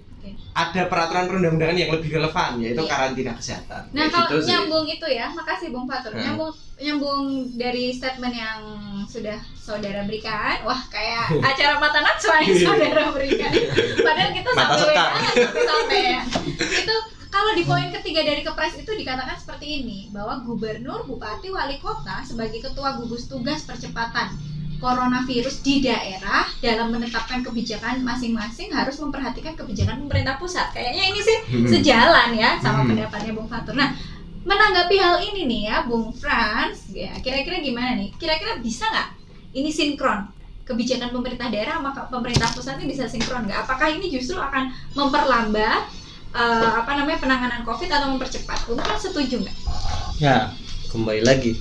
Ada peraturan perundang-undangan yang lebih relevan yaitu Iya. karantina kesehatan. Nah Kayak kalau gitu sih. nyambung itu ya, makasih Bung Fatur. Hmm. Nyambung nyambung dari statement yang sudah saudara berikan, wah kayak acara mata najwa yang saudara berikan. Padahal kita Mata sampai sampai-sampai ya. Itu kalau di poin ketiga dari kepres itu dikatakan seperti ini bahwa gubernur, bupati, wali kota sebagai ketua gugus tugas percepatan coronavirus di daerah dalam menetapkan kebijakan masing-masing harus memperhatikan kebijakan pemerintah pusat. Kayaknya ini sih Hmm. sejalan ya sama Hmm. pendapatnya Bung Fatur. Nah, menanggapi hal ini nih ya, Bung Frans, ya kira-kira gimana nih? Kira-kira bisa nggak ini sinkron? Kebijakan pemerintah daerah sama pemerintah pusat ini bisa sinkron nggak? Apakah ini justru akan memperlambat eh, apa namanya penanganan COVID atau mempercepat? Bung Frans setuju nggak? Ya, kembali lagi.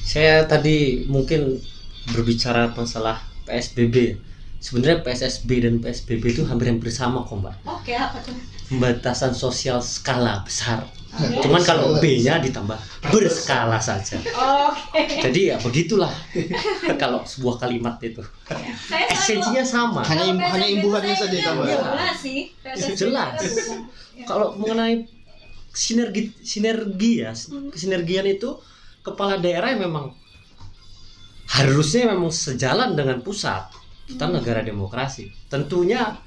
Saya tadi mungkin berbicara masalah PSBB. Sebenarnya PSSB dan PSBB itu hampir-hampir sama kok, Mbak. Oke, apa tuh? Pembatasan sosial skala besar. Oke. Cuman kalau B-nya ditambah berskala saja. Oke. Jadi ya begitulah kalau sebuah kalimat itu. Saya selalu- Esensinya sama. Hanya im- hanya imbuhannya saya saja ini tambah. Jelas sih. Jelas. kita bukan. Ya. Kalau mengenai sinergi sinergi ya, Hmm. kesinergian itu kepala daerah yang memang harusnya memang sejalan dengan pusat. Kita Hmm. negara demokrasi. Tentunya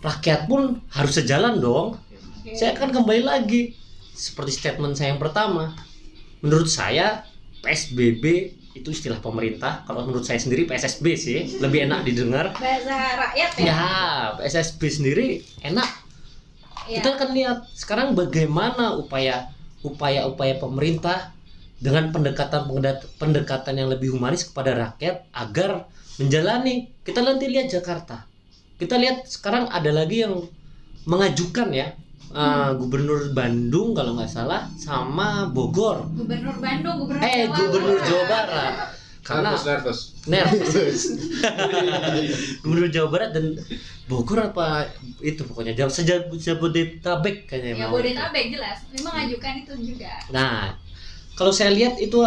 rakyat pun harus sejalan dong. Oke. Saya akan kembali lagi seperti statement saya yang pertama. Menurut saya PSBB itu istilah pemerintah. Kalau menurut saya sendiri PSSB sih lebih enak didengar. bahasa rakyat ya. Ya, PSSB sendiri enak Ya. kita akan lihat sekarang bagaimana upaya upaya-upaya pemerintah dengan pendekatan pendekatan yang lebih humanis kepada rakyat agar menjalani kita nanti lihat Jakarta kita lihat sekarang ada lagi yang mengajukan ya uh, gubernur Bandung kalau nggak salah sama Bogor Gubernur Bandung, Gubernur eh Jawa gubernur. Jawa Barat karena nervous nervous gubernur Jawa Barat dan Bogor apa itu pokoknya Jab- sejab Jabodetabek kayaknya Ya mau. Bodetabek jelas. Memang ajukan itu juga. Nah, kalau saya lihat itu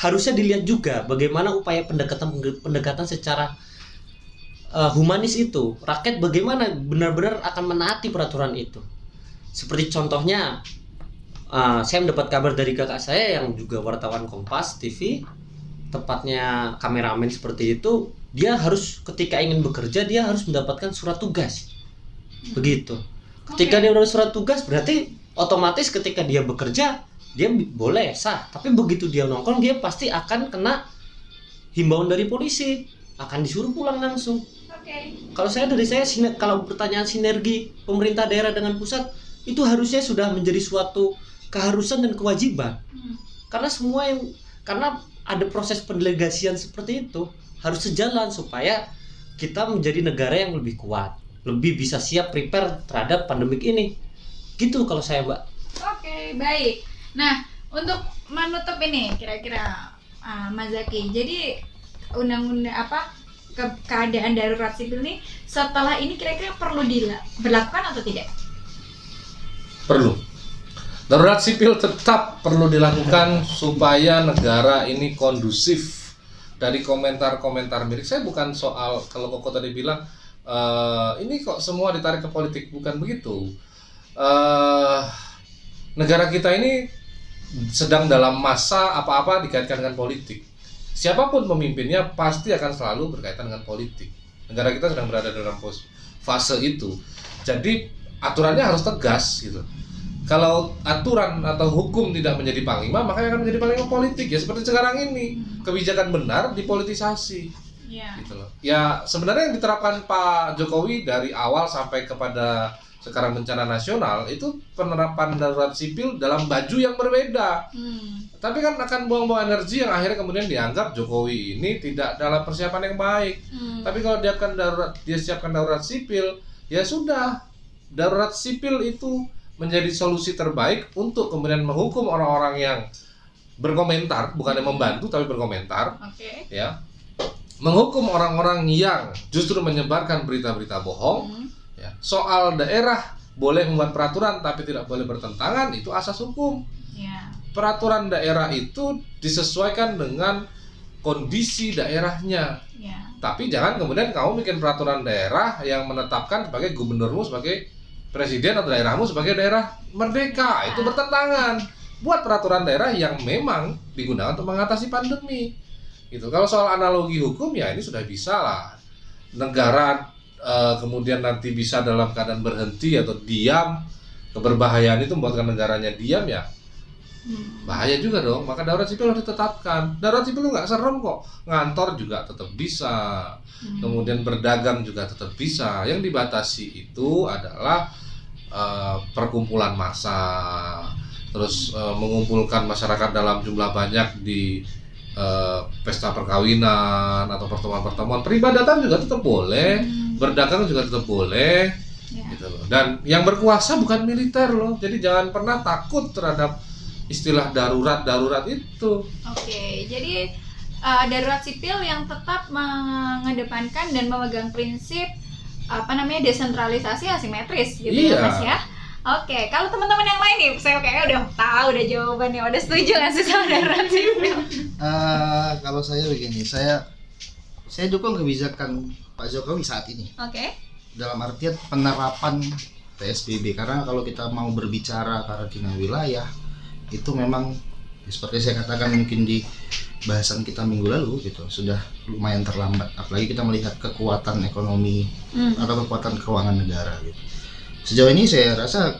harusnya dilihat juga bagaimana upaya pendekatan pendekatan secara uh, humanis itu. Rakyat bagaimana benar-benar akan menaati peraturan itu. Seperti contohnya uh, saya mendapat kabar dari kakak saya yang juga wartawan Kompas TV, tepatnya kameramen seperti itu, dia harus ketika ingin bekerja dia harus mendapatkan surat tugas. Begitu. Ketika dia udah surat tugas berarti otomatis ketika dia bekerja dia boleh sah, tapi begitu dia nongkrong dia pasti akan kena himbauan dari polisi, akan disuruh pulang langsung. Oke. Kalau saya dari saya kalau pertanyaan sinergi pemerintah daerah dengan pusat itu harusnya sudah menjadi suatu keharusan dan kewajiban. Hmm. Karena semua yang karena ada proses pendelegasian seperti itu harus sejalan supaya kita menjadi negara yang lebih kuat lebih bisa siap prepare terhadap pandemik ini gitu kalau saya mbak Oke, baik. Nah, untuk menutup ini kira-kira ah, Mas Zaki. Jadi undang-undang apa ke- keadaan darurat sipil ini setelah ini kira-kira perlu diberlakukan atau tidak? Perlu. Darurat sipil tetap perlu dilakukan supaya negara ini kondusif. Dari komentar-komentar milik saya bukan soal kalau Koko tadi bilang eh, ini kok semua ditarik ke politik bukan begitu. Eh, negara kita ini sedang dalam masa apa-apa dikaitkan dengan politik. Siapa pun pemimpinnya pasti akan selalu berkaitan dengan politik. Negara kita sedang berada dalam fase itu. Jadi aturannya harus tegas gitu. Kalau aturan atau hukum tidak menjadi panglima, maka akan menjadi panglima politik ya seperti sekarang ini. Kebijakan benar dipolitisasi Iya. gitu loh. Ya sebenarnya yang diterapkan Pak Jokowi dari awal sampai kepada sekarang bencana nasional itu penerapan darurat sipil dalam baju yang berbeda. Hmm. Tapi kan akan buang-buang energi yang akhirnya kemudian dianggap Jokowi ini tidak dalam persiapan yang baik. Hmm. Tapi kalau dia akan darurat, dia siapkan darurat sipil, ya sudah. Darurat sipil itu menjadi solusi terbaik untuk kemudian menghukum orang-orang yang berkomentar, bukan yang membantu tapi berkomentar, Oke. ya. Menghukum orang-orang yang justru menyebarkan berita-berita bohong, Hmm. Ya. Soal daerah boleh membuat peraturan tapi tidak boleh bertentangan, itu asas hukum Ya. peraturan daerah itu disesuaikan dengan kondisi daerahnya. Ya. Tapi jangan kemudian kamu bikin peraturan daerah yang menetapkan sebagai gubernurmu sebagai presiden atau daerahmu sebagai daerah merdeka. Itu bertentangan. Buat peraturan daerah yang memang digunakan untuk mengatasi pandemi. Gitu. Kalau soal analogi hukum ya ini sudah bisa lah. Negara eh, kemudian nanti bisa dalam keadaan berhenti atau diam keberbahayaan itu membuatkan negaranya diam ya. Hmm. bahaya juga dong maka darurat sipil harus ditetapkan. Darurat sipil nggak serem kok. Ngantor juga tetap bisa. Hmm. kemudian berdagang juga tetap bisa. Yang dibatasi itu adalah eh, perkumpulan massa. Terus eh, mengumpulkan masyarakat dalam jumlah banyak di eh, pesta perkawinan atau pertemuan-pertemuan peribadatan juga tetap boleh Hmm. berdagang juga tetap boleh Ya. gitu loh. Dan yang berkuasa bukan militer loh. Jadi jangan pernah takut terhadap istilah darurat-darurat itu. Oke, jadi uh, darurat sipil yang tetap mengedepankan dan memegang prinsip apa namanya desentralisasi asimetris gitu ya Iya. Mas ya. Oke, kalau teman-teman yang lain nih, saya kayaknya udah tahu udah jawabannya, udah setuju nggak sih sama darurat sipil? Eh, kalau saya begini, saya saya dukung kebijakan Pak Jokowi saat ini Oke. dalam artian penerapan PSBB karena kalau kita mau berbicara karantina wilayah itu memang seperti saya katakan mungkin di bahasan kita minggu lalu gitu sudah lumayan terlambat apalagi kita melihat kekuatan ekonomi Hmm. atau kekuatan keuangan negara gitu. Sejauh ini saya rasa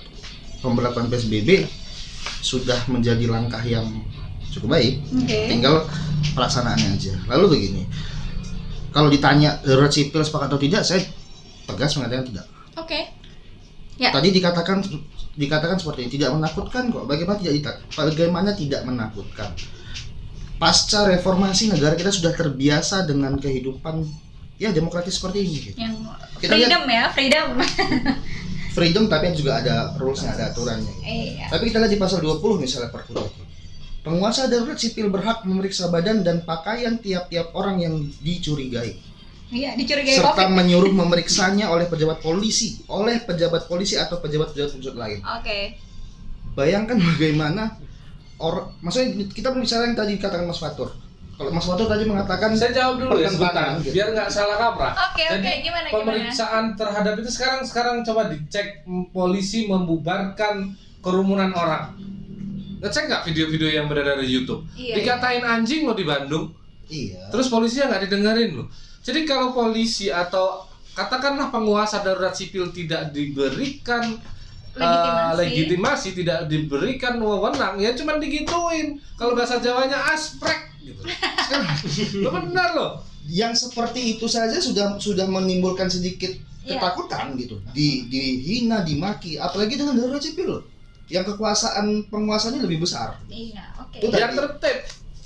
pemberlakuan PSBB sudah menjadi langkah yang cukup baik Oke. tinggal pelaksanaannya aja lalu begini kalau ditanya darurat sipil sepakat atau tidak saya tegas mengatakan tidak Oke. Ya. tadi dikatakan dikatakan seperti ini tidak menakutkan kok bagaimana tidak bagaimana tidak menakutkan pasca reformasi negara kita sudah terbiasa dengan kehidupan ya demokratis seperti ini gitu. Yang Kita freedom ya, freedom. freedom tapi juga ada rulesnya ada aturannya Iya. Tapi kita lihat di pasal 20 misalnya Perpu 20. Penguasa darurat sipil berhak memeriksa badan dan pakaian tiap-tiap orang yang dicurigai Iya, dicurigai serta Covid. menyuruh memeriksanya oleh pejabat polisi, oleh pejabat polisi atau pejabat-pejabat unsur lain. Oke. Bayangkan bagaimana or maksudnya kita bicara yang tadi dikatakan Mas Fatur. Kalau Mas Fatur tadi mengatakan Saya jawab dulu ya sebentar, gitu. biar nggak salah kaprah. Oke, oke, Jadi gimana gimana? pemeriksaan terhadap itu sekarang sekarang coba dicek polisi membubarkan kerumunan orang. Ngecek nggak video-video yang beredar di YouTube? Iya, Dikatain anjing loh di Bandung. iya. Terus polisinya nggak didengerin loh. Jadi kalau polisi atau katakanlah penguasa darurat sipil tidak diberikan eh, Legitimasi. legitimasi, tidak diberikan wewenang, ya cuman digituin. Kalau bahasa Jawanya asprek gitu. lo benar loh. Yang seperti itu saja sudah sudah menimbulkan sedikit Iya. ketakutan gitu. Di dihina, dimaki, apalagi dengan darurat sipil loh. Yang kekuasaan penguasanya lebih besar. Iya, oke. Itu Biar tertib.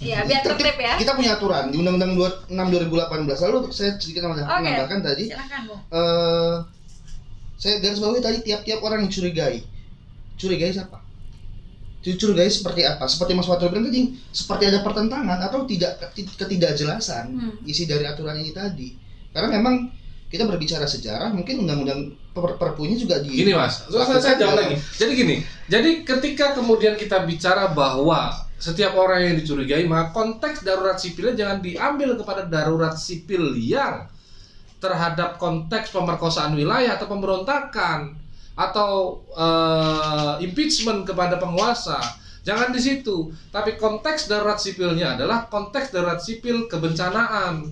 Iya, biar tertib ya. Kita punya aturan di Undang-Undang 26 2018. Lalu saya sedikit menambahkan tadi. Silakan, Bu. eh saya garis bawahi tadi tiap-tiap orang yang curigai. Curigai siapa? Curigai seperti apa? Seperti Mas Watro bilang tadi, seperti ada pertentangan atau tidak ketidakjelasan Hmm. isi dari aturan ini tadi. Karena memang kita berbicara sejarah, mungkin undang-undang per perpunya juga di Gini mas, saya, saya jawab lagi. Jadi gini, jadi ketika kemudian kita bicara bahwa setiap orang yang dicurigai, maka konteks darurat sipilnya jangan diambil kepada darurat sipil yang terhadap konteks pemerkosaan wilayah atau pemberontakan atau eh, impeachment kepada penguasa. Jangan di situ. Tapi konteks darurat sipilnya adalah konteks darurat sipil kebencanaan.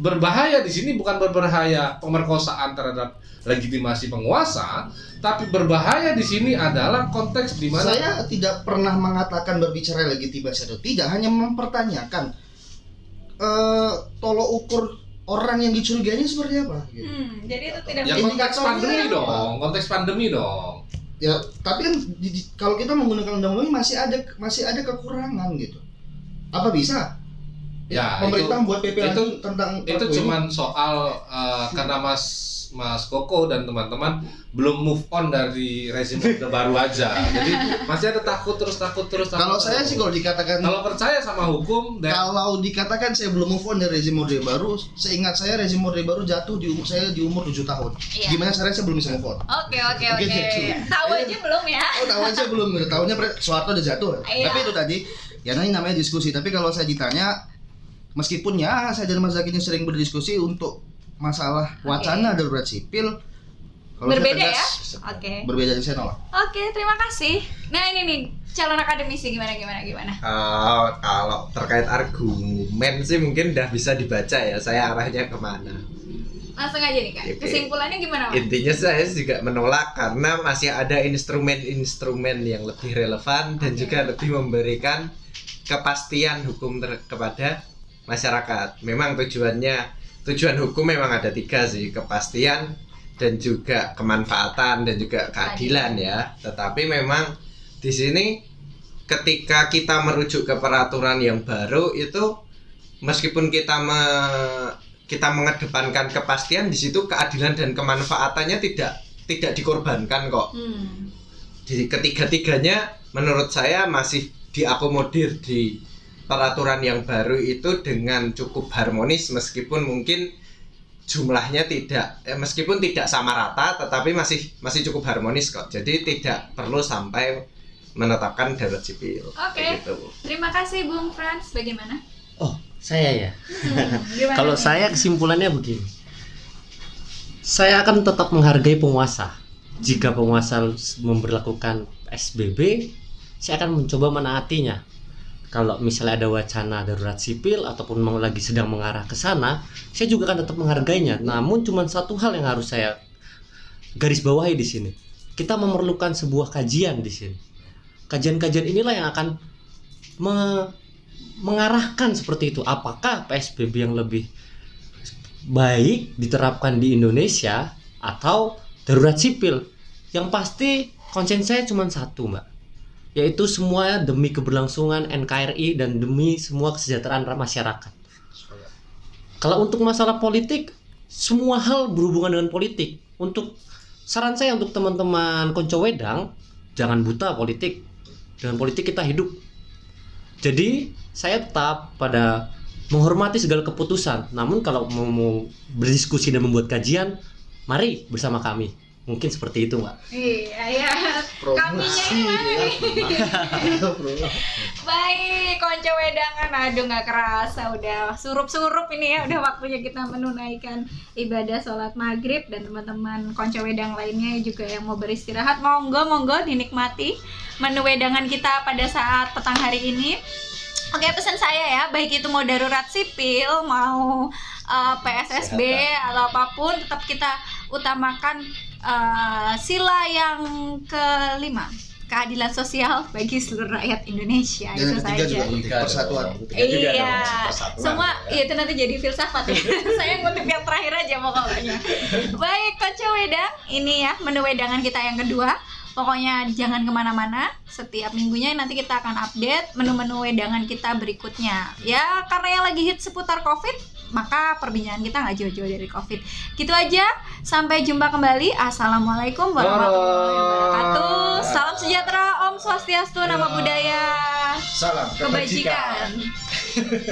Berbahaya di sini bukan berbahaya pemerkosaan terhadap legitimasi penguasa, tapi berbahaya di sini adalah konteks di mana Saya tidak pernah mengatakan berbicara legitimasi atau tidak, hanya mempertanyakan eh tolok ukur orang yang dicurigainya seperti apa. gitu. Hmm, jadi itu tidak ya Ini konteks pandemi apa? dong, konteks pandemi dong. Ya, tapi kan di- di- kalau kita menggunakan undang-undang ini masih ada masih ada kekurangan gitu. Apa bisa? Ya, Pemerintah itu- membuat PP itu- lagi tentang itu cuman soal uh, karena Mas Mas Koko dan teman-teman belum move on dari rezim orde baru aja. Jadi masih ada takut terus takut terus takut. Kalau saya sih kalau dikatakan kalau percaya sama hukum dan kalau dikatakan saya belum move on dari rezim orde baru, seingat saya rezim orde baru jatuh di umur saya di umur 7 tahun. Iya. Gimana caranya saya belum bisa move on? Oke, oke, Oke, gitu. Tahu aja belum ya? Oh, tahu aja belum, tahunya Soeharto udah jatuh. Iya. Tapi itu tadi, ya ini namanya diskusi. Tapi kalau saya ditanya, meskipun ya saya dan Mas Zaki ini sering berdiskusi untuk masalah wacana darurat sipil, kalau saya Berbeda ya? Oke. Berbeda dan saya nolak. Oke, terima kasih. Nah, ini nih calon akademisi gimana gimana gimana. Oh, kalau terkait argumen sih mungkin udah bisa dibaca ya saya arahnya ke mana Langsung aja nih, Kak. Kesimpulannya gimana, Mas? intinya saya juga menolak karena masih ada instrumen-instrumen yang lebih relevan dan Oke. juga lebih memberikan kepastian hukum ter- kepada masyarakat memang tujuannya tujuan hukum memang ada tiga sih kepastian dan juga kemanfaatan dan juga keadilan ya tetapi memang di sini ketika kita merujuk ke peraturan yang baru itu meskipun kita me- kita mengedepankan kepastian di situ keadilan dan kemanfaatannya tidak tidak dikorbankan kok. Hmm. Jadi ketiga-tiganya menurut saya masih diakomodir di peraturan yang baru itu dengan cukup harmonis meskipun mungkin jumlahnya tidak eh, meskipun tidak sama rata tetapi masih masih cukup harmonis kok. Jadi tidak perlu sampai menetapkan darurat sipil. Oke. Kayak gitu. Terima kasih Bung Frans. Bagaimana? Oh, saya ya. Hmm, Kalau saya kesimpulannya begini. Saya akan tetap menghargai penguasa. Jika penguasa memberlakukan SBB, saya akan mencoba menaatinya. Kalau misalnya ada wacana darurat sipil ataupun mau lagi sedang mengarah ke sana, saya juga akan tetap menghargainya. Namun cuma satu hal yang harus saya garis bawahi di sini. Kita memerlukan sebuah kajian di sini. Kajian-kajian inilah yang akan me- mengarahkan seperti itu. Apakah PSBB yang lebih baik diterapkan di Indonesia atau darurat sipil? Yang pasti konsen saya cuma satu, Mbak. Yaitu semua demi keberlangsungan NKRI dan demi semua kesejahteraan masyarakat. Kalau untuk masalah politik, semua hal berhubungan dengan politik. Untuk saran saya untuk teman-teman konco wedang, jangan buta politik. Dengan politik kita hidup. Jadi saya tetap pada menghormati segala keputusan. Namun kalau mau, berdiskusi dan membuat kajian, mari bersama kami. Mungkin seperti itu, Mbak. Iya, iya. Kaminya ini mana nih? Baik, konco wedangan. Aduh, nggak kerasa udah surup-surup ini ya. Udah waktunya kita menunaikan ibadah sholat maghrib dan teman-teman konco wedang lainnya juga yang mau beristirahat. Monggo, monggo dinikmati menu wedangan kita pada saat petang hari ini. Oke pesan saya ya, baik itu mau darurat sipil, mau uh, PSSB atau apa pun, tetap kita utamakan uh, sila yang kelima, keadilan sosial bagi seluruh rakyat Indonesia Dan yang itu saja. juga persatuan. Iya, semua iya, itu nanti jadi filsafat ya. Saya ngutip yang terakhir aja pokoknya. Baik, Coach Wedang, ini ya menu wedangan kita yang kedua. Pokoknya jangan ke mana-mana. Setiap minggunya nanti kita akan update menu-menu wedangan kita berikutnya. Ya karena yang lagi hit seputar COVID, maka perbincangan kita nggak jauh-jauh dari COVID. Gitu aja. Sampai jumpa kembali. Assalamualaikum warahmatullahi wabarakatuh. Salam sejahtera, Om Swastiastu, Nama Budaya, Salam Kebajikan.